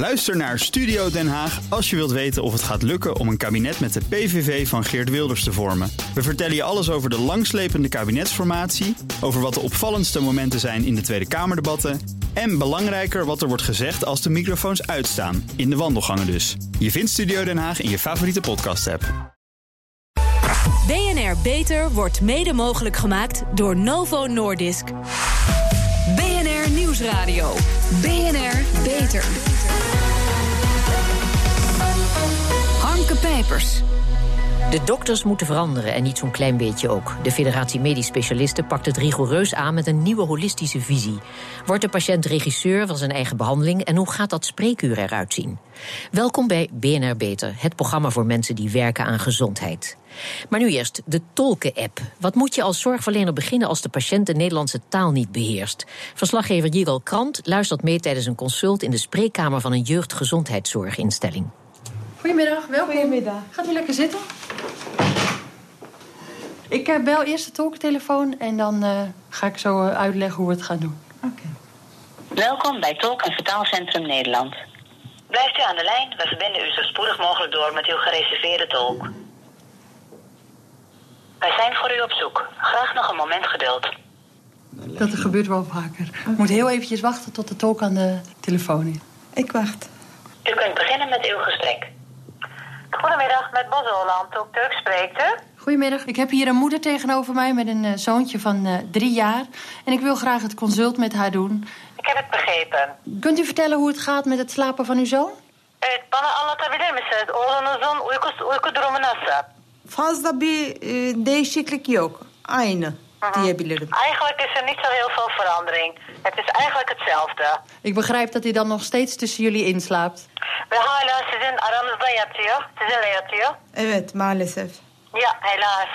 Luister naar Studio Den Haag als je wilt weten of het gaat lukken om een kabinet met de PVV van Geert Wilders te vormen. We vertellen je alles over de langslepende kabinetsformatie, over wat de opvallendste momenten zijn in de Tweede Kamerdebatten en belangrijker wat er wordt gezegd als de microfoons uitstaan, in de wandelgangen dus. Je vindt Studio Den Haag in je favoriete podcast-app. BNR Beter wordt mede mogelijk gemaakt door Novo Nordisk. BNR Nieuwsradio. BNR Beter. Pijpers. De dokters moeten veranderen en niet zo'n klein beetje ook. De Federatie Medisch Specialisten pakt het rigoureus aan met een nieuwe holistische visie. Wordt de patiënt regisseur van zijn eigen behandeling en hoe gaat dat spreekuur eruit zien? Welkom bij BNR Beter, het programma voor mensen die werken aan gezondheid. Maar nu eerst de tolken-app. Wat moet je als zorgverlener beginnen als de patiënt de Nederlandse taal niet beheerst? Verslaggever Jigal Krant luistert mee tijdens een consult in de spreekkamer van een jeugdgezondheidszorginstelling. Goedemiddag, welkom. Goedemiddag. Gaat u lekker zitten? Ik eh, bel eerst de tolktelefoon en dan uh, ga ik zo uh, uitleggen hoe we het gaan doen. Oké. Welkom bij Tolk- en Vertaalcentrum Nederland. Blijft u aan de lijn, we verbinden u zo spoedig mogelijk door met uw gereserveerde tolk. Wij zijn voor u op zoek. Graag nog een moment geduld. Dat gebeurt wel vaker. Ik moet heel eventjes wachten tot de tolk aan de telefoon is. Ik wacht. U kunt beginnen met uw gesprek. Goedemiddag, met Bos Holland. Ook Turk spreekt u. Goedemiddag. Ik heb hier een moeder tegenover mij met een uh, zoontje van uh, drie jaar. En ik wil graag het consult met haar doen. Ik heb het begrepen. Kunt u vertellen hoe het gaat met het slapen van uw zoon? Evet, bana anlatabilir misiniz? Oğlunuzun uyku, uyku durumu nasıl? Fazla bir e, değişiklik yok. Aynı diyebilirim. Eigenlijk is er niet zo heel veel verandering. Het is eigenlijk hetzelfde. Ik begrijp dat hij dan nog steeds tussen jullie inslaapt. Ve hala sizin aranızda yatıyor. Sizinle yatıyor. Evet maalesef. Ja, helaas.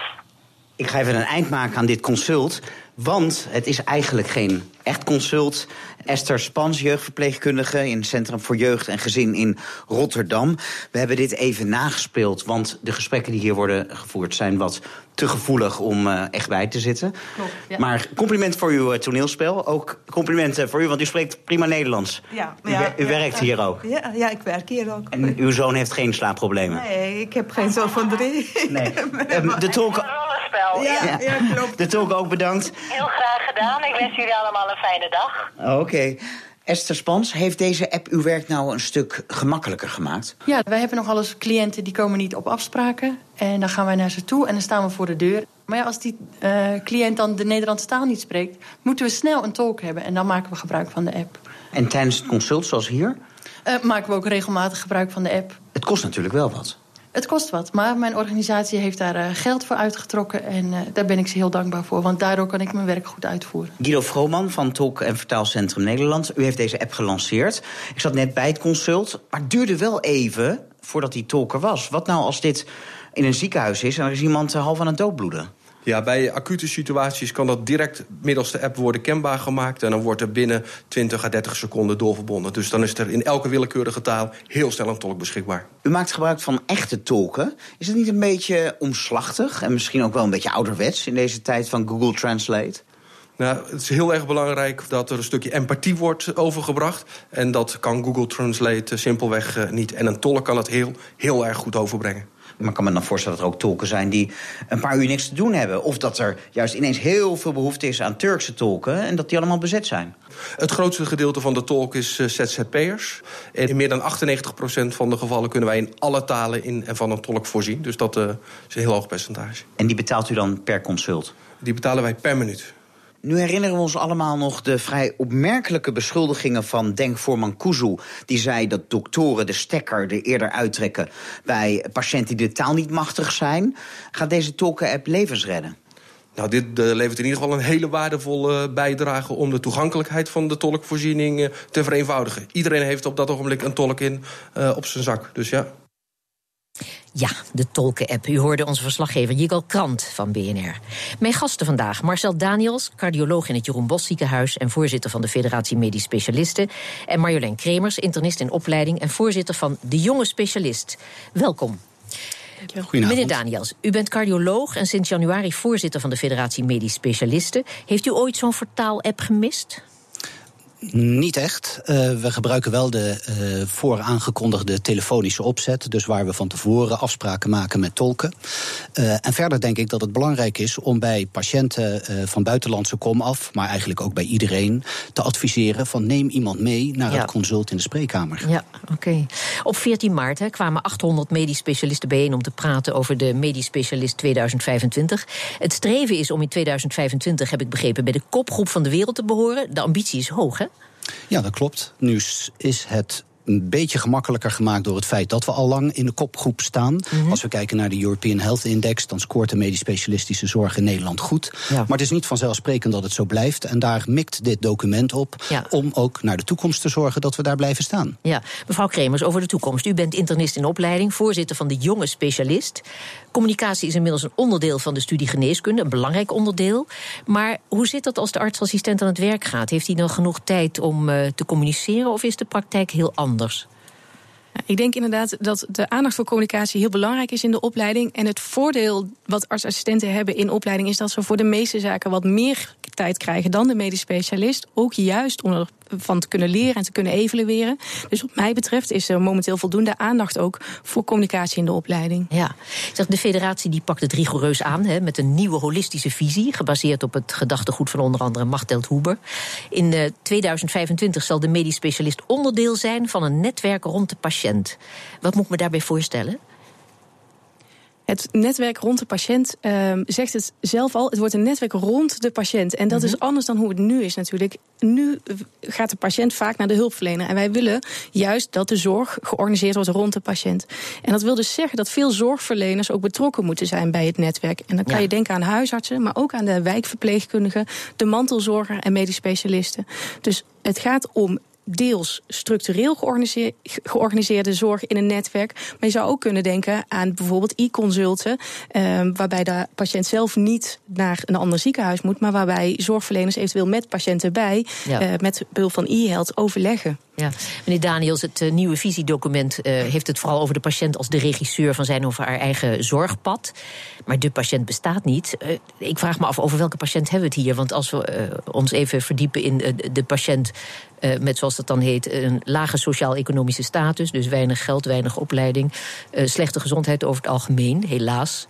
Ik ga even een eind maken aan dit consult. Want het is eigenlijk geen echt consult. Esther Spans, jeugdverpleegkundige in het Centrum voor Jeugd en Gezin in Rotterdam. We hebben dit even nagespeeld, want de gesprekken die hier worden gevoerd zijn wat te gevoelig om uh, echt bij te zitten. Klopt, ja. Maar compliment voor uw uh, toneelspel. Ook complimenten voor u, want u spreekt prima Nederlands. Ja, U, ja, wer- u ja, werkt hier ook. Ja, ja, ik werk hier ook. En uw zoon heeft geen slaapproblemen. Nee, ik heb geen zoon van drie. Nee. Ehm, de, tolk. Ja, ja, klopt. de tolk ook bedankt. Heel graag gedaan. Ik wens jullie allemaal een fijne dag. Oké. Esther Spans, heeft deze app uw werk nou een stuk gemakkelijker gemaakt? Ja, wij hebben nog alles cliënten die komen niet op afspraken. En dan gaan wij naar ze toe en dan staan we voor de deur. Maar ja, als die uh, cliënt dan de Nederlandse taal niet spreekt... moeten we snel een tolk hebben en dan maken we gebruik van de app. En tijdens het consult, zoals hier? Uh, maken we ook regelmatig gebruik van de app. Het kost natuurlijk wel wat. Het kost wat, maar mijn organisatie heeft daar uh, geld voor uitgetrokken... en uh, daar ben ik ze heel dankbaar voor, want daardoor kan ik mijn werk goed uitvoeren. Guido Vrooman van Tolk- en Vertaalcentrum Nederland. U heeft deze app gelanceerd. Ik zat net bij het consult, maar het duurde wel even voordat die tolk er was. Wat nou als dit in een ziekenhuis is en er is iemand half aan het doodbloeden? Ja, bij acute situaties kan dat direct middels de app worden kenbaar gemaakt. En dan wordt er binnen 20 à 30 seconden doorverbonden. Dus dan is er in elke willekeurige taal heel snel een tolk beschikbaar. U maakt gebruik van echte tolken. Is het niet een beetje omslachtig en misschien ook wel een beetje ouderwets in deze tijd van Google Translate? Nou, het is heel erg belangrijk dat er een stukje empathie wordt overgebracht. En dat kan Google Translate simpelweg uh, niet. En een tolk kan het heel, heel erg goed overbrengen. Maar ik kan me dan voorstellen dat er ook tolken zijn die een paar uur niks te doen hebben. Of dat er juist ineens heel veel behoefte is aan Turkse tolken en dat die allemaal bezet zijn. Het grootste gedeelte van de tolk is uh, ZZP'ers. En in meer dan 98% van de gevallen kunnen wij in alle talen in en van een tolk voorzien. Dus dat uh, is een heel hoog percentage. En die betaalt u dan per consult? Die betalen wij per minuut. Nu herinneren we ons allemaal nog de vrij opmerkelijke beschuldigingen van denkvoorman Kuzu. Die zei dat doktoren de stekker er eerder uittrekken bij patiënten die de taal niet machtig zijn. Gaat deze tolken-app levens redden? Nou, dit uh, levert in ieder geval een hele waardevolle bijdrage om de toegankelijkheid van de tolkvoorziening uh, te vereenvoudigen. Iedereen heeft op dat ogenblik een tolk in op zijn zak. Dus ja. Ja, de tolken-app. U hoorde onze verslaggever Jigal Krant van BNR. Mijn gasten vandaag Marcel Daniels, cardioloog in het Jeroen Bos ziekenhuis... en voorzitter van de Federatie Medisch Specialisten. En Marjolein Kremers, internist in opleiding... en voorzitter van De Jonge Specialist. Welkom. Meneer Daniels, u bent cardioloog en sinds januari voorzitter van de Federatie Medisch Specialisten. Heeft u ooit zo'n vertaal-app gemist? Niet echt. Uh, we gebruiken wel de uh, vooraangekondigde telefonische opzet. Dus waar we van tevoren afspraken maken met tolken. Uh, en verder denk ik dat het belangrijk is om bij patiënten van buitenlandse kom af, maar eigenlijk ook bij iedereen, te adviseren van neem iemand mee naar ja. het consult in de spreekkamer. Ja, oké. Okay. Op 14 maart hè, kwamen 800 medisch specialisten bijeen om te praten over de medisch specialist 2025. Het streven is om in 2025, heb ik begrepen, bij de kopgroep van de wereld te behoren. De ambitie is hoog, hè? Ja, dat klopt. Nu is het een beetje gemakkelijker gemaakt door het feit dat we al lang in de kopgroep staan. Mhm. Als we kijken naar de European Health Index, dan scoort de medisch specialistische zorg in Nederland goed. Maar het is niet vanzelfsprekend dat het zo blijft. En daar mikt dit document op om ook naar de toekomst te zorgen dat we daar blijven staan. Ja, mevrouw Kremers, over de toekomst. U bent internist in opleiding, voorzitter van de jonge specialist. Communicatie is inmiddels een onderdeel van de studie geneeskunde, een belangrijk onderdeel. Maar hoe zit dat als de artsassistent aan het werk gaat? Heeft hij dan genoeg tijd om uh, te communiceren of is de praktijk heel anders? Ik denk inderdaad dat de aandacht voor communicatie heel belangrijk is in de opleiding. En het voordeel wat artsassistenten hebben in opleiding is dat ze voor de meeste zaken wat meer tijd krijgen dan de medisch specialist. Ook juist om ervan te kunnen leren en te kunnen evalueren. Dus wat mij betreft is er momenteel voldoende aandacht ook voor communicatie in de opleiding. Ja, zeg, de federatie die pakt het rigoureus aan hè, met een nieuwe holistische visie, gebaseerd op het gedachtegoed van onder andere Machteld Huber. In uh, eh, 2025 zal de medisch specialist onderdeel zijn van een netwerk rond de patiënt. Wat moet ik me daarbij voorstellen? Het netwerk rond de patiënt uh, zegt het zelf al. Het wordt een netwerk rond de patiënt. En dat is mhm. anders dan hoe het nu is natuurlijk. Nu gaat de patiënt vaak naar de hulpverlener. En wij willen juist dat de zorg georganiseerd wordt rond de patiënt. En dat wil dus zeggen dat veel zorgverleners ook betrokken moeten zijn bij het netwerk. En dan kan je denken aan huisartsen, maar ook aan de wijkverpleegkundigen, de mantelzorger en medisch specialisten. Dus het gaat om deels structureel georganiseerde zorg in een netwerk. Maar je zou ook kunnen denken aan bijvoorbeeld e-consulten, ehm, waarbij de patiënt zelf niet naar een ander ziekenhuis moet, maar waarbij zorgverleners eventueel met patiënten bij, ja. uh, met behulp van e-health overleggen. Ja, meneer Daniels, het uh, nieuwe visiedocument uh, heeft het vooral over de patiënt als de regisseur van zijn of haar eigen zorgpad. Maar de patiënt bestaat niet. Uh, ik vraag me af over welke patiënt hebben we het hier? Want als we ons even verdiepen in de patiënt met, zoals dat dan heet, een lage sociaal-economische status, dus weinig geld, weinig opleiding, slechte gezondheid over het algemeen, helaas.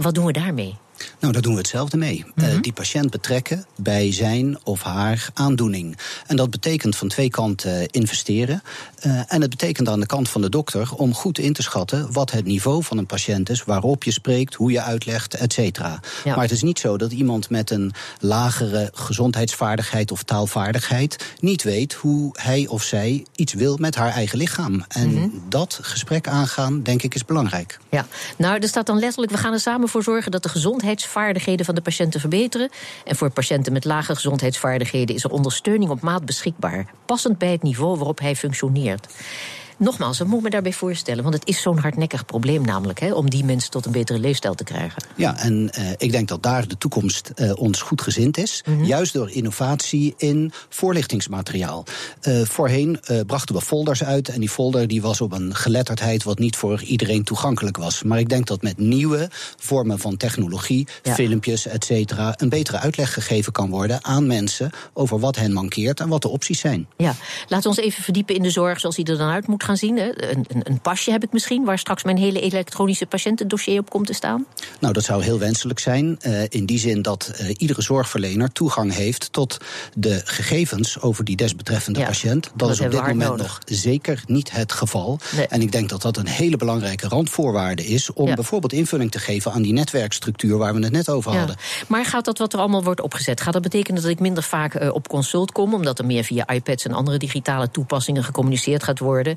wat doen we daarmee? Nou, daar doen we hetzelfde mee. Mm die patiënt betrekken bij zijn of haar aandoening. En dat betekent van twee kanten investeren. Uh, en het betekent aan de kant van de dokter om goed in te schatten wat het niveau van een patiënt is, waarop je spreekt, hoe je uitlegt, et cetera. Ja. Maar het is niet zo dat iemand met een lagere gezondheidsvaardigheid of taalvaardigheid niet weet hoe hij of zij iets wil met haar eigen lichaam. En mm -hmm. dat gesprek aangaan, denk ik, is belangrijk. Ja, nou, er staat dan letterlijk: we gaan er samen voor zorgen dat de gezondheid gezondheidsvaardigheden van de patiënten verbeteren. En voor patiënten met lage gezondheidsvaardigheden is er ondersteuning op maat beschikbaar, passend bij het niveau waarop hij functioneert. Nogmaals, wat moet me daarbij voorstellen? Want het is zo'n hardnekkig probleem namelijk, hè, om die mensen tot een betere leefstijl te krijgen. Ja, en uh, ik denk dat daar de toekomst uh, ons goed gezind is. Mm -hmm. Juist door innovatie in voorlichtingsmateriaal. Uh, voorheen brachten we folders uit en die folder die was op een geletterdheid wat niet voor iedereen toegankelijk was. Maar ik denk dat met nieuwe vormen van technologie, ja. filmpjes, et cetera, een betere uitleg gegeven kan worden aan mensen over wat hen mankeert en wat de opties zijn. Ja, laten we ons even verdiepen in de zorg zoals die er dan uit moet gaan zien? Een, een, een, pasje heb ik misschien, waar straks mijn hele elektronische patiëntendossier op komt te staan? Nou, dat zou heel wenselijk zijn. Uh, in die zin dat uh, iedere zorgverlener toegang heeft tot de gegevens over die desbetreffende ja, patiënt. Dat, is op dit moment nodig. nog zeker niet het geval. Nee. En ik denk dat dat een hele belangrijke randvoorwaarde is om ja. bijvoorbeeld invulling te geven aan die netwerkstructuur waar we het net over ja. hadden. Maar gaat dat wat er allemaal wordt opgezet, gaat dat betekenen dat ik minder vaak uh, op consult kom, omdat er meer via iPads en andere digitale toepassingen gecommuniceerd gaat worden?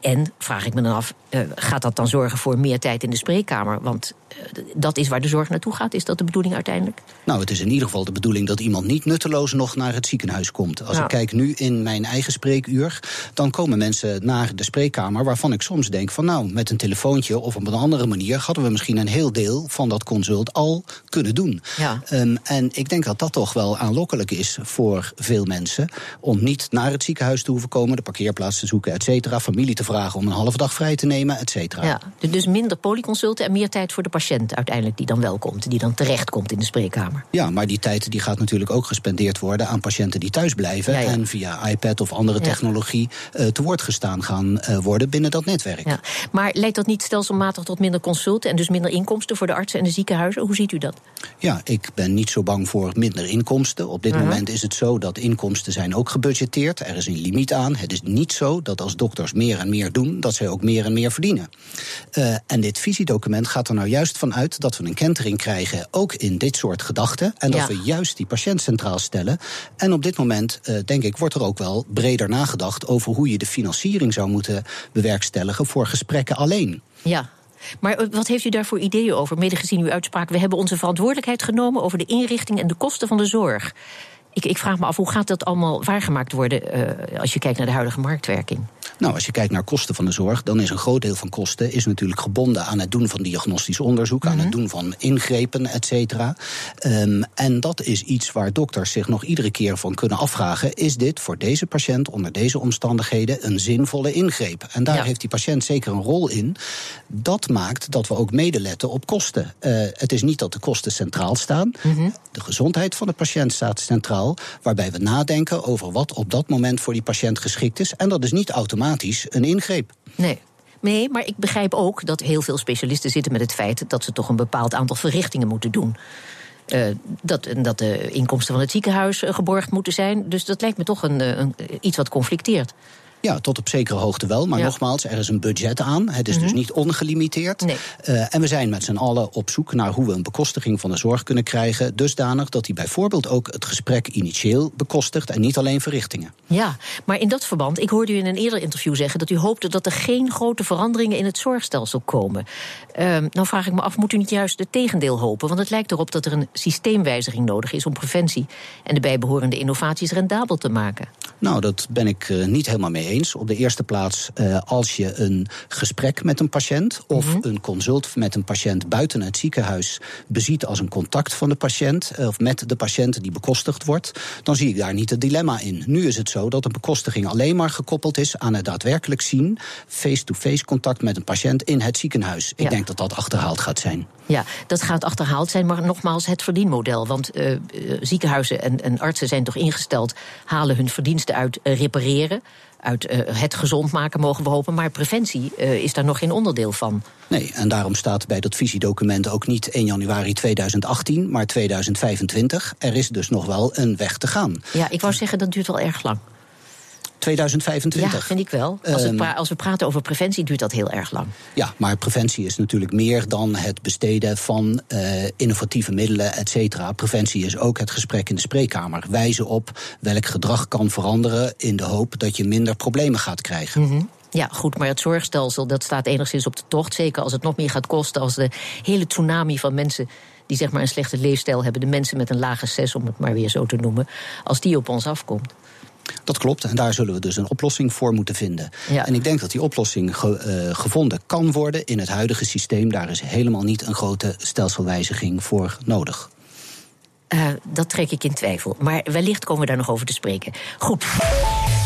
En vraag ik me dan af, uh, gaat dat dan zorgen voor meer tijd in de spreekkamer? Want uh, dat is waar de zorg naartoe gaat. Is dat de bedoeling uiteindelijk? Nou, het is in ieder geval de bedoeling dat iemand niet nutteloos nog naar het ziekenhuis komt. Als nou. ik kijk nu in mijn eigen spreekuur, dan komen mensen naar de spreekkamer waarvan ik soms denk van nou, met een telefoontje of op een andere manier hadden we misschien een heel deel van dat consult al kunnen doen. Ja. Um, en ik denk dat dat toch wel aanlokkelijk is voor veel mensen om niet naar het ziekenhuis te hoeven komen, de parkeerplaats te zoeken, et cetera, familie te vragen om een halve dag vrij te nemen, et cetera. Ja, dus minder polyconsulten en meer tijd voor de patiënt uiteindelijk die dan wel komt, die dan terecht komt in de spreekkamer. Ja, maar die tijd die gaat natuurlijk ook gespendeerd worden aan patiënten die thuis blijven en via iPad of andere technologie uh, te woord gestaan gaan uh, worden binnen dat netwerk. Ja. Maar leidt dat niet stelselmatig tot minder consulten en dus minder inkomsten voor de artsen en de ziekenhuizen? Hoe ziet u dat? Ja, ik ben niet zo bang voor minder inkomsten. Op dit uh -huh. moment is het zo dat inkomsten zijn ook gebudgeteerd. Er is een limiet aan. Het is niet zo dat als dokters meer en meer doen, dat zij ook meer en meer verdienen. Uh, en dit visiedocument gaat er nou juist van uit dat we een kentering krijgen, ook in dit soort gedachten. En dat ja. we juist die patiënt centraal stellen. En op dit moment, uh, denk ik, wordt er ook wel breder nagedacht over hoe je de financiering zou moeten bewerkstelligen voor gesprekken alleen. Ja, maar wat heeft u daar voor ideeën over, mede gezien uw uitspraak? We hebben onze verantwoordelijkheid genomen over de inrichting en de kosten van de zorg. Ik, ik vraag me af, hoe gaat dat allemaal waargemaakt worden uh, als je kijkt naar de huidige marktwerking? Nou, als je kijkt naar kosten van de zorg, dan is een groot deel van kosten is natuurlijk gebonden aan het doen van diagnostisch onderzoek, mm -hmm. aan het doen van ingrepen, et cetera. Um, en dat is iets waar dokters zich nog iedere keer van kunnen afvragen: is dit voor deze patiënt onder deze omstandigheden een zinvolle ingreep? En daar ja. heeft die patiënt zeker een rol in. Dat maakt dat we ook medeletten op kosten. Uh, het is niet dat de kosten centraal staan. Mm -hmm. De gezondheid van de patiënt staat centraal, waarbij we nadenken over wat op dat moment voor die patiënt geschikt is. En dat is niet automatisch een ingreep. Nee. Nee, maar ik begrijp ook dat heel veel specialisten zitten met het feit dat ze toch een bepaald aantal verrichtingen moeten doen. Uh, dat, dat de inkomsten van het ziekenhuis geborgd moeten zijn. Dus dat lijkt me toch een, een, iets wat conflicteert. Ja, tot op zekere hoogte wel. Maar ja. nogmaals, er is een budget aan. Het is mm -hmm. dus niet ongelimiteerd. Nee. Uh, en we zijn met z'n allen op zoek naar hoe we een bekostiging van de zorg kunnen krijgen. Dusdanig dat die bijvoorbeeld ook het gesprek initieel bekostigt en niet alleen verrichtingen. Ja, maar in dat verband, ik hoorde u in een eerder interview zeggen dat u hoopte dat er geen grote veranderingen in het zorgstelsel komen. Uh, nou vraag ik me af, moet u niet juist het tegendeel hopen? Want het lijkt erop dat er een systeemwijziging nodig is om preventie en de bijbehorende innovaties rendabel te maken. Nou, dat ben ik uh, niet helemaal mee eens. Op de eerste plaats, uh, als je een gesprek met een patiënt of mm -hmm. een consult met een patiënt buiten het ziekenhuis beziet als een contact van de patiënt uh, of met de patiënt die bekostigd wordt, dan zie ik daar niet het dilemma in. Nu is het zo dat een bekostiging alleen maar gekoppeld is aan het daadwerkelijk zien, face-to-face -face contact met een patiënt in het ziekenhuis. Ik ja. denk dat dat achterhaald gaat zijn. Ja, dat gaat achterhaald zijn, maar nogmaals het verdienmodel. Want uh, ziekenhuizen en, en, artsen zijn toch ingesteld, halen hun verdiensten uit repareren. Uit uh, het gezond maken mogen we hopen, maar preventie is daar nog geen onderdeel van. Nee, en daarom staat bij dat visiedocument ook niet 1 januari 2018, maar 2025. Er is dus nog wel een weg te gaan. Ja, ik wou zeggen dat duurt wel erg lang. 2025. Ja, vind ik wel. Als, um, als, we praten over preventie, duurt dat heel erg lang. Ja, maar preventie is natuurlijk meer dan het besteden van uh, innovatieve middelen, et cetera. Preventie is ook het gesprek in de spreekkamer. Wijzen op welk gedrag kan veranderen in de hoop dat je minder problemen gaat krijgen. Mm -hmm. Ja, goed, maar het zorgstelsel dat staat enigszins op de tocht. Zeker als het nog meer gaat kosten, als de hele tsunami van mensen die zeg maar een slechte leefstijl hebben, de mensen met een lage zes, om het maar weer zo te noemen, als die op ons afkomt. Dat klopt, en daar zullen we dus een oplossing voor moeten vinden. Ja. En ik denk dat die oplossing ge, uh, gevonden kan worden in het huidige systeem. Daar is helemaal niet een grote stelselwijziging voor nodig. Uh, dat trek ik in twijfel. Maar wellicht komen we daar nog over te spreken. Goed.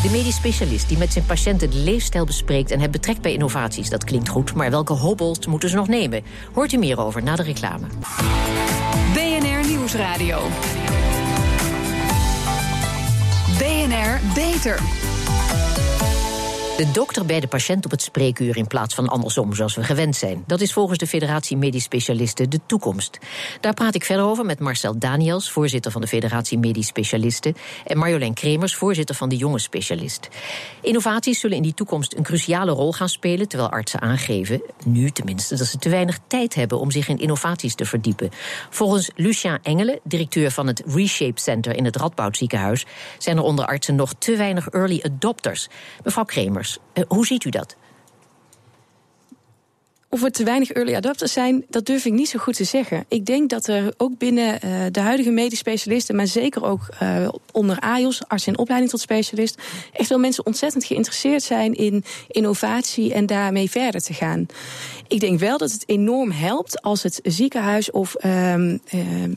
De medisch specialist die met zijn patiënten de leefstijl bespreekt en het betrekt bij innovaties, dat klinkt goed. Maar welke hobbels moeten ze nog nemen? Hoort u meer over na de reclame. BNR Nieuwsradio. BNR Beter. De dokter bij de patiënt op het spreekuur in plaats van andersom, zoals we gewend zijn. Dat is volgens de Federatie Medisch Specialisten de toekomst. Daar praat ik verder over met Marcel Daniels, voorzitter van de Federatie Medisch Specialisten, en Marjolein Kremers, voorzitter van de Jonge Specialist. Innovaties zullen in die toekomst een cruciale rol gaan spelen, terwijl artsen aangeven, nu tenminste, dat ze te weinig tijd hebben om zich in innovaties te verdiepen. Volgens Lucien Engelen, directeur van het Reshape Center in het Radboud ziekenhuis, zijn er onder artsen nog te weinig early adopters. Mevrouw Kremers. Uh, hoe ziet u dat? Of er te weinig early adopters zijn, dat durf ik niet zo goed te zeggen. Ik denk dat er ook binnen uh, de huidige medisch specialisten, maar zeker ook uh, onder AIOS, arts in opleiding tot specialist, echt wel mensen ontzettend geïnteresseerd zijn in innovatie en daarmee verder te gaan. Ik denk wel dat het enorm helpt als het ziekenhuis of ehm, ehm,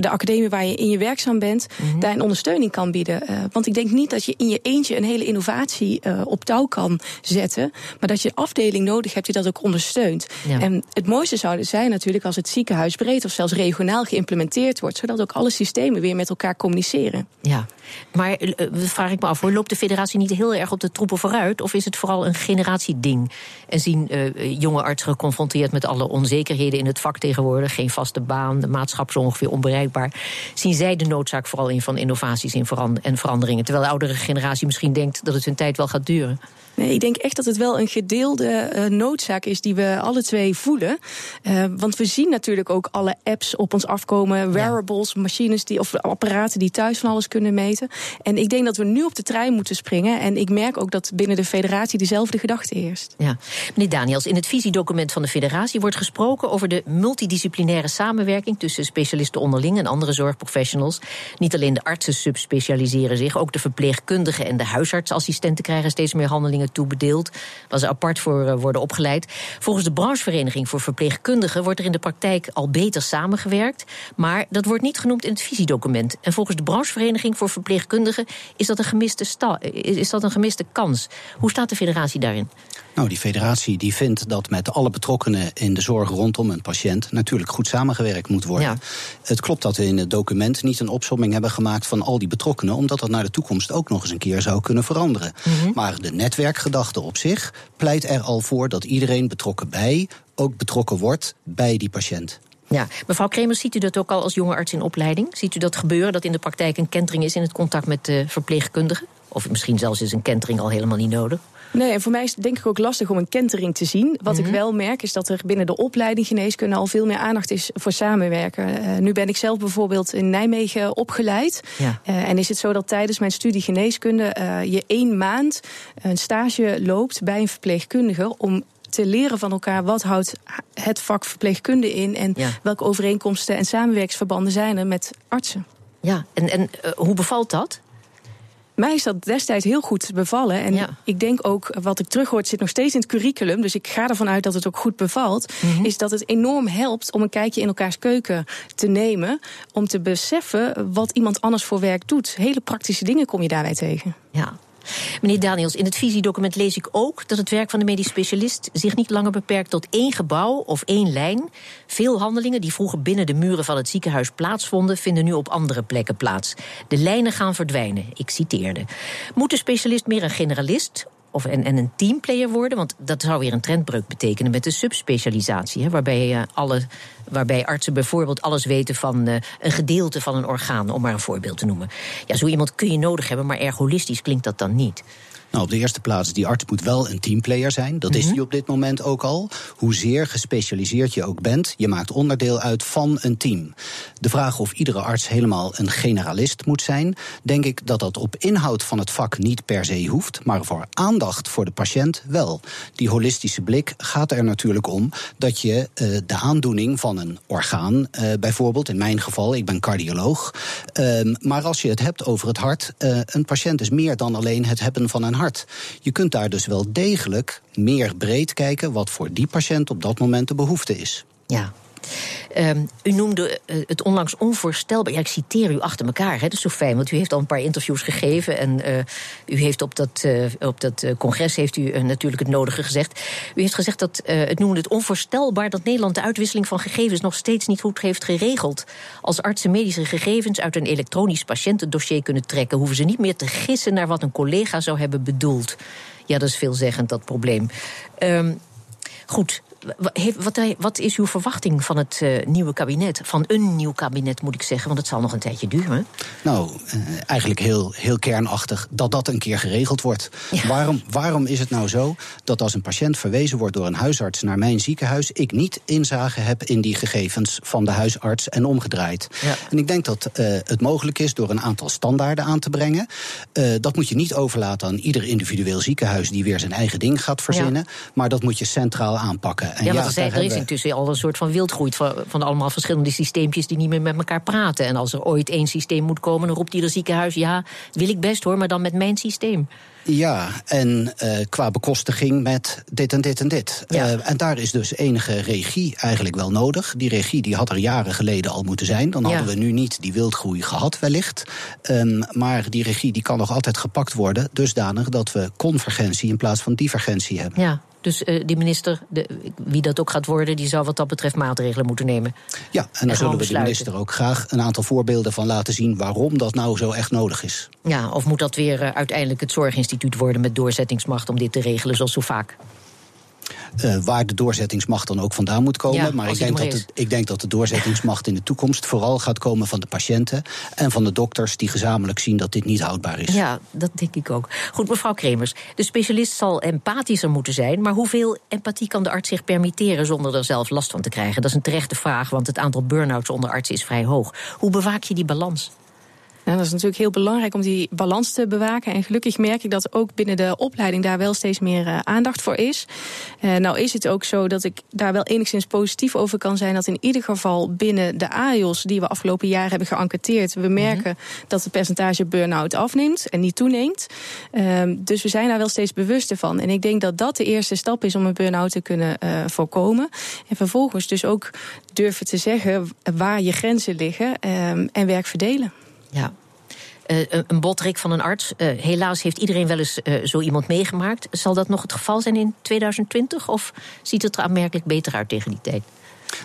de academie waar je in je werkzaam bent, mhm. daar een ondersteuning kan bieden. Eh, want ik denk niet dat je in je eentje een hele innovatie uh, op touw kan zetten, maar dat je een afdeling nodig hebt die dat ook ondersteunt. En het mooiste zou zijn natuurlijk als het ziekenhuis breed of zelfs regionaal geïmplementeerd wordt, zodat ook alle systemen weer met elkaar communiceren. Ja, maar uh, vraag ik me af, loopt de federatie niet heel erg op de troepen vooruit? Of is het vooral een generatieding? En zien uh, jonge artsen geconfronteerd met alle onzekerheden in het vak tegenwoordig, geen vaste baan, de maatschappij ongeveer onbereikbaar, zien zij de noodzaak vooral in van innovaties in en veranderingen? Terwijl de oudere generatie misschien denkt dat het hun tijd wel gaat duren. Nee, ik denk echt dat het wel een gedeelde uh, noodzaak is die we alle twee voelen. Uh, want we zien natuurlijk ook alle apps op ons afkomen, wearables, machines die, of apparaten die thuis van alles kunnen meten. En ik denk dat we nu op de trein moeten springen. En ik merk ook dat binnen de federatie dezelfde gedachte heerst. Ja. Meneer Daniels, in het visiedocument van de federatie wordt gesproken over de multidisciplinaire samenwerking tussen specialisten onderling en andere zorgprofessionals. Niet alleen de artsen subspecialiseren zich, ook de verpleegkundigen en de huisartsassistenten krijgen steeds meer handelingen toebedeeld, waar ze apart voor eh, worden opgeleid. Volgens de branchevereniging voor verpleegkundigen wordt er in de praktijk al beter samengewerkt, maar dat wordt niet genoemd in het visiedocument. En volgens de branchevereniging voor verpleegkundigen is dat een gemiste, is dat een gemiste kans. Hoe staat de federatie daarin? Nou, die federatie die vindt dat met alle betrokkenen in de zorg rondom een patiënt natuurlijk goed samengewerkt moet worden. Ja. Het klopt dat we in het document niet een opsomming hebben gemaakt van al die betrokkenen, omdat dat naar de toekomst ook nog eens een keer zou kunnen veranderen. Mhm. Maar de netwerkgedachte op zich pleit er al voor dat iedereen betrokken bij ook betrokken wordt bij die patiënt. Ja, mevrouw Kremers, ziet u dat ook al als jonge arts in opleiding? Ziet u dat gebeuren, dat in de praktijk een kentering is in het contact met de verpleegkundigen? Of misschien zelfs is een kentering al helemaal niet nodig? Nee, en voor mij is het denk ik ook lastig om een kentering te zien. Wat ik mhm. wel merk is dat er binnen de opleiding geneeskunde al veel meer aandacht is voor samenwerken. Uh, nu ben ik zelf bijvoorbeeld in Nijmegen opgeleid. Ja. Uh, en is het zo dat tijdens mijn studie geneeskunde uh, je één maand een stage loopt bij een verpleegkundige om te leren van elkaar wat houdt het vak verpleegkunde in en welke overeenkomsten en samenwerksverbanden zijn er met artsen. Ja, en, en hoe bevalt dat? Mij is dat destijds heel goed bevallen. En ik denk ook, wat ik terughoor, zit nog steeds in het curriculum. Dus ik ga ervan uit dat het ook goed bevalt. Mhm. Is dat het enorm helpt om een kijkje in elkaars keuken te nemen. Om te beseffen wat iemand anders voor werk doet. Hele praktische dingen kom je daarbij tegen. Ja, Meneer Daniels, in het visiedocument lees ik ook dat het werk van de medisch specialist zich niet langer beperkt tot één gebouw of één lijn. Veel handelingen die vroeger binnen de muren van het ziekenhuis plaatsvonden, vinden nu op andere plekken plaats. De lijnen gaan verdwijnen. Ik citeerde. Moet de specialist meer een generalist of en, en een teamplayer worden? Want dat zou weer een trendbreuk betekenen met de subspecialisatie. Hè, waarbij, uh, alle, waarbij artsen bijvoorbeeld alles weten van uh, een gedeelte van een orgaan, om maar een voorbeeld te noemen. Ja, zo iemand kun je nodig hebben, maar erg holistisch klinkt dat dan niet. Nou, op de eerste plaats, die arts moet wel een teamplayer zijn. Dat is hij mhm. op dit moment ook al. Hoezeer gespecialiseerd je ook bent, je maakt onderdeel uit van een team. De vraag of iedere arts helemaal een generalist moet zijn, denk ik dat dat op inhoud van het vak niet per se hoeft, maar voor aandacht voor de patiënt wel. Die holistische blik gaat er natuurlijk om dat je uh, de aandoening van een orgaan, uh, bijvoorbeeld, in mijn geval, ik ben cardioloog, uh, maar als je het hebt over het hart, eh, een patiënt is meer dan alleen het hebben van een hart. Je kunt daar dus wel degelijk meer breed kijken wat voor die patiënt op dat moment de behoefte is. Ja, Um, u noemde uh, het onlangs onvoorstelbaar. Ja, ik citeer u achter elkaar, hè, dat is zo fijn, want u heeft al een paar interviews gegeven. En uh, u heeft op dat, uh, op dat congres heeft u natuurlijk het nodige gezegd. U heeft gezegd dat het noemde het onvoorstelbaar dat Nederland de uitwisseling van gegevens nog steeds niet goed heeft geregeld. Als artsen medische gegevens uit een elektronisch patiëntendossier kunnen trekken, hoeven ze niet meer te gissen naar wat een collega zou hebben bedoeld. Ja, dat is veelzeggend, dat probleem. Um, goed, wat, wat, is uw verwachting van het uh, nieuwe kabinet? Van een nieuw kabinet, moet ik zeggen, want het zal nog een tijdje duren. Nou, uh, eigenlijk heel, heel kernachtig dat dat een keer geregeld wordt. Waarom, waarom is het nou zo dat als een patiënt verwezen wordt door een huisarts naar mijn ziekenhuis, ik niet inzage heb in die gegevens van de huisarts en omgedraaid? Ja. En ik denk dat uh, het mogelijk is door een aantal standaarden aan te brengen. dat moet je niet overlaten aan ieder individueel ziekenhuis die weer zijn eigen ding gaat verzinnen, ja. maar dat moet je centraal aanpakken. En ja, ja, want er, er is intussen al een soort van wildgroei van, van allemaal verschillende systeempjes die niet meer met elkaar praten. En als er ooit één systeem moet komen, dan roept ieder ziekenhuis: ja, wil ik best hoor, maar dan met mijn systeem. Ja, en eh, qua bekostiging met dit en dit en dit. Eh, en daar is dus enige regie eigenlijk wel nodig. Die regie die had er jaren geleden al moeten zijn. Dan Ja. hadden we nu niet die wildgroei gehad wellicht. Ehm, maar die regie die kan nog altijd gepakt worden... dusdanig dat we convergentie in plaats van divergentie hebben. Ja, dus eh, die minister, de, wie dat ook gaat worden, die zou wat dat betreft maatregelen moeten nemen. Ja, en daar gewoon zullen we de minister ook graag een aantal voorbeelden van laten zien... waarom dat nou zo echt nodig is. Ja, of moet dat weer eh, uiteindelijk het zorginstituut worden met doorzettingsmacht om dit te regelen, zoals zo vaak? Eh, waar de doorzettingsmacht dan ook vandaan moet komen. Ja, maar ik denk, dat ik denk dat de doorzettingsmacht in de toekomst vooral gaat komen van de patiënten en van de dokters die gezamenlijk zien dat dit niet houdbaar is. Ja, dat denk ik ook. Goed, mevrouw Kremers, de specialist zal empathischer moeten zijn, maar hoeveel empathie kan de arts zich permitteren zonder er zelf last van te krijgen? Dat is een terechte vraag, want het aantal burn-outs onder artsen is vrij hoog. Hoe bewaak je die balans? Nou, dat is natuurlijk heel belangrijk om die balans te bewaken. En gelukkig merk ik dat ook binnen de opleiding daar wel steeds meer eh, aandacht voor is. Eh, nou is het ook zo dat ik daar wel enigszins positief over kan zijn... dat in ieder geval binnen de AIOS die we afgelopen jaar hebben geënquêteerd... we merken dat het percentage burn-out afneemt en niet toeneemt. Ehm, dus we zijn daar wel steeds bewuster van. En ik denk dat dat de eerste stap is om een burn-out te kunnen eh, voorkomen. En vervolgens dus ook durven te zeggen waar je grenzen liggen ehm, en werk verdelen. Ja. Eh, een- botrik van een arts. Eh, helaas heeft iedereen wel eens eh, zo iemand meegemaakt. Zal dat nog het geval zijn in 2020? Of ziet het er aanmerkelijk beter uit tegen die tijd?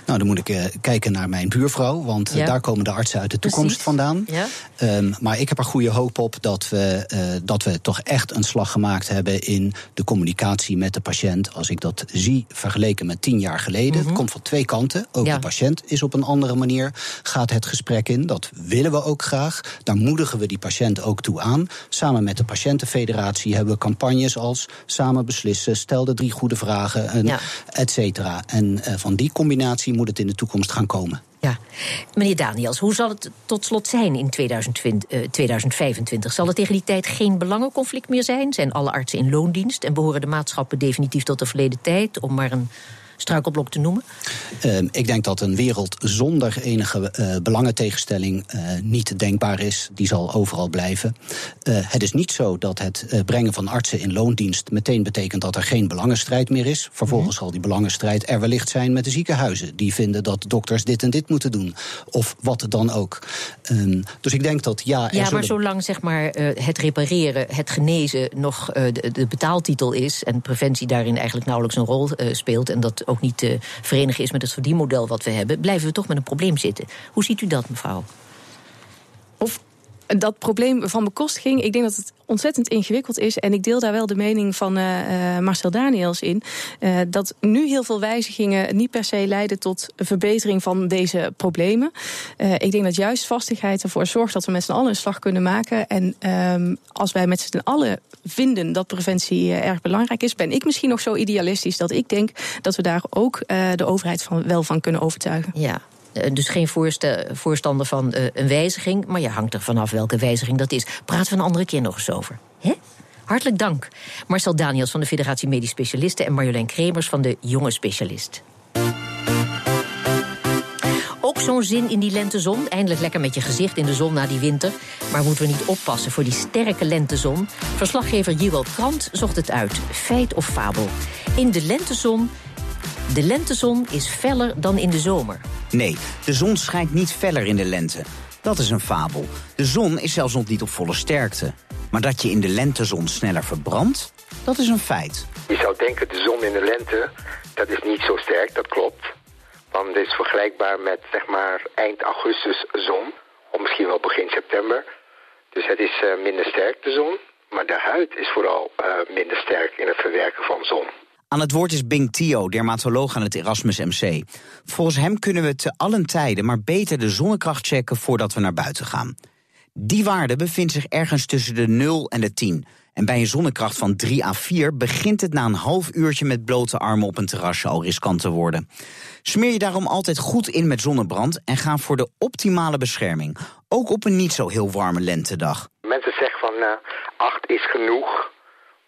Nou, dan moet ik eh, kijken naar mijn buurvrouw, want eh, Ja. daar komen de artsen uit de toekomst Precies. vandaan. Ja? Ehm, maar ik heb er goede hoop op dat we, eh, dat we toch echt een slag gemaakt hebben in de communicatie met de patiënt. Als ik dat zie vergeleken met tien jaar geleden. Het komt van twee kanten. Ook Ja. de patiënt is op een andere manier, gaat het gesprek in. Dat willen we ook graag. Daar moedigen we die patiënt ook toe aan. Samen met de Patiëntenfederatie hebben we campagnes als samen beslissen, stel de drie goede vragen, en et cetera. En van die combinatie moet het in de toekomst gaan komen. Ja. Meneer Daniels, hoe zal het tot slot zijn in 2020, eh, 2025? Zal er tegen die tijd geen belangenconflict meer zijn? Zijn alle artsen in loondienst en behoren de maatschappen definitief tot de verleden tijd? Om maar een struikelblok te noemen? Ehm, ik denk dat een wereld zonder enige eh, belangentegenstelling eh, niet denkbaar is. Die zal overal blijven. Eh, het is niet zo dat het brengen van artsen in loondienst meteen betekent dat er geen belangenstrijd meer is. Vervolgens zal die belangenstrijd er wellicht zijn met de ziekenhuizen. Die vinden dat dokters dit en dit moeten doen. Of wat dan ook. Ehm, dus ik denk dat ja. er Ja, maar zolang zeg maar, het repareren, het genezen nog de, de betaaltitel is... en preventie daarin eigenlijk nauwelijks een rol speelt... en dat ook niet te verenigen is met het verdienmodel wat we hebben... blijven we toch met een probleem zitten. Hoe ziet u dat, mevrouw? Dat probleem van bekostiging, ik denk dat het ontzettend ingewikkeld is. En ik deel daar wel de mening van eh, eh, Marcel Daniels in. eh, dat nu heel veel wijzigingen niet per se leiden tot verbetering van deze problemen. Ik denk dat juist vastigheid ervoor zorgt dat we met z'n allen een slag kunnen maken. En ehm, als wij met z'n allen vinden dat preventie erg belangrijk is, ben ik misschien nog zo idealistisch dat ik denk dat we daar ook de overheid van, wel van kunnen overtuigen. Ja. Eh, Dus geen voorstander van eh, een wijziging, maar je hangt er vanaf welke wijziging dat is. Praten we een andere keer nog eens over. Hè? Hartelijk dank. Marcel Daniels van de Federatie Medisch Specialisten en Marjolein Kremers van de Jonge Specialist. Ook zo'n zin in die lentezon. Eindelijk lekker met je gezicht in de zon na die winter. Maar moeten we niet oppassen voor die sterke lentezon? Verslaggever Jiwald Krant zocht het uit. Feit of fabel? In de lentezon. De lentezon is feller dan in de zomer. Nee, de zon schijnt niet feller in de lente. Dat is een fabel. De zon is zelfs nog niet op volle sterkte. Maar dat je in de lentezon sneller verbrandt, dat is een feit. Je zou denken, de zon in de lente, dat is niet zo sterk, dat klopt. Want het is vergelijkbaar met, zeg maar, eind augustus zon. Of misschien wel begin september. Dus het is eh, minder sterk, de zon. Maar de huid is vooral eh, minder sterk in het verwerken van zon. Aan het woord is Bing Tio, dermatoloog aan het Erasmus MC. Volgens hem kunnen we te allen tijden maar beter de zonnekracht checken voordat we naar buiten gaan. Die waarde bevindt zich ergens tussen de 0 en de 10. En bij een zonnekracht van 3 à 4 begint het na een half uurtje met blote armen op een terrasje al riskant te worden. Smeer je daarom altijd goed in met zonnebrand en ga voor de optimale bescherming. Ook op een niet zo heel warme lentedag. Mensen zeggen van, eh 8 is genoeg.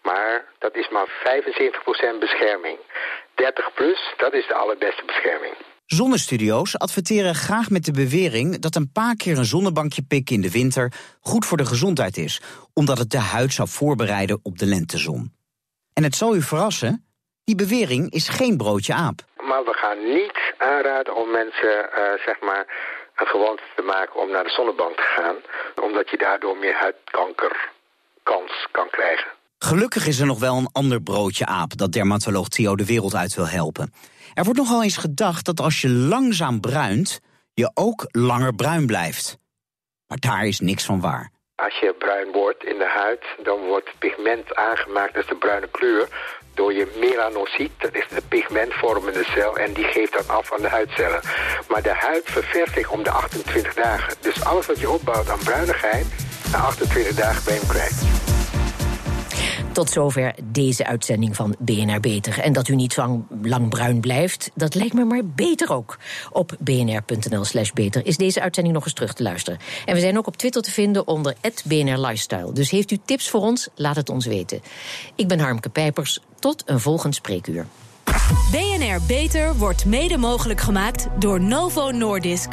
Maar dat is maar 75% bescherming. 30 plus, dat is de allerbeste bescherming. Zonnestudio's adverteren graag met de bewering dat een paar keer een zonnebankje pikken in de winter goed voor de gezondheid is, omdat het de huid zou voorbereiden op de lentezon. En het zal u verrassen, die bewering is geen broodje aap. Maar we gaan niet aanraden om mensen, uh, zeg maar, een gewoonte te maken om naar de zonnebank te gaan, omdat je daardoor meer huidkanker kans kan krijgen. Gelukkig is er nog wel een ander broodje aap dat dermatoloog Theo de wereld uit wil helpen. Er wordt nogal eens gedacht dat als je langzaam bruint, je ook langer bruin blijft. Maar daar is niks van waar. Als je bruin wordt in de huid, dan wordt pigment aangemaakt, als de bruine kleur, door je melanocyt, dat is de pigmentvormende cel, en die geeft dat af aan de huidcellen. Maar de huid ververst zich om de 28 dagen. Dus alles wat je opbouwt aan bruinigheid, na 28 dagen je hem kwijt. Tot zover deze uitzending van BNR Beter. En dat u niet zo lang bruin blijft, dat lijkt me maar beter ook. Op bnr.nl slash beter is deze uitzending nog eens terug te luisteren. En we zijn ook op Twitter te vinden onder BNR Lifestyle. Dus heeft u tips voor ons, laat het ons weten. Ik ben Harmke Pijpers. Tot een volgend spreekuur. BNR Beter wordt mede mogelijk gemaakt door Novo Nordisk.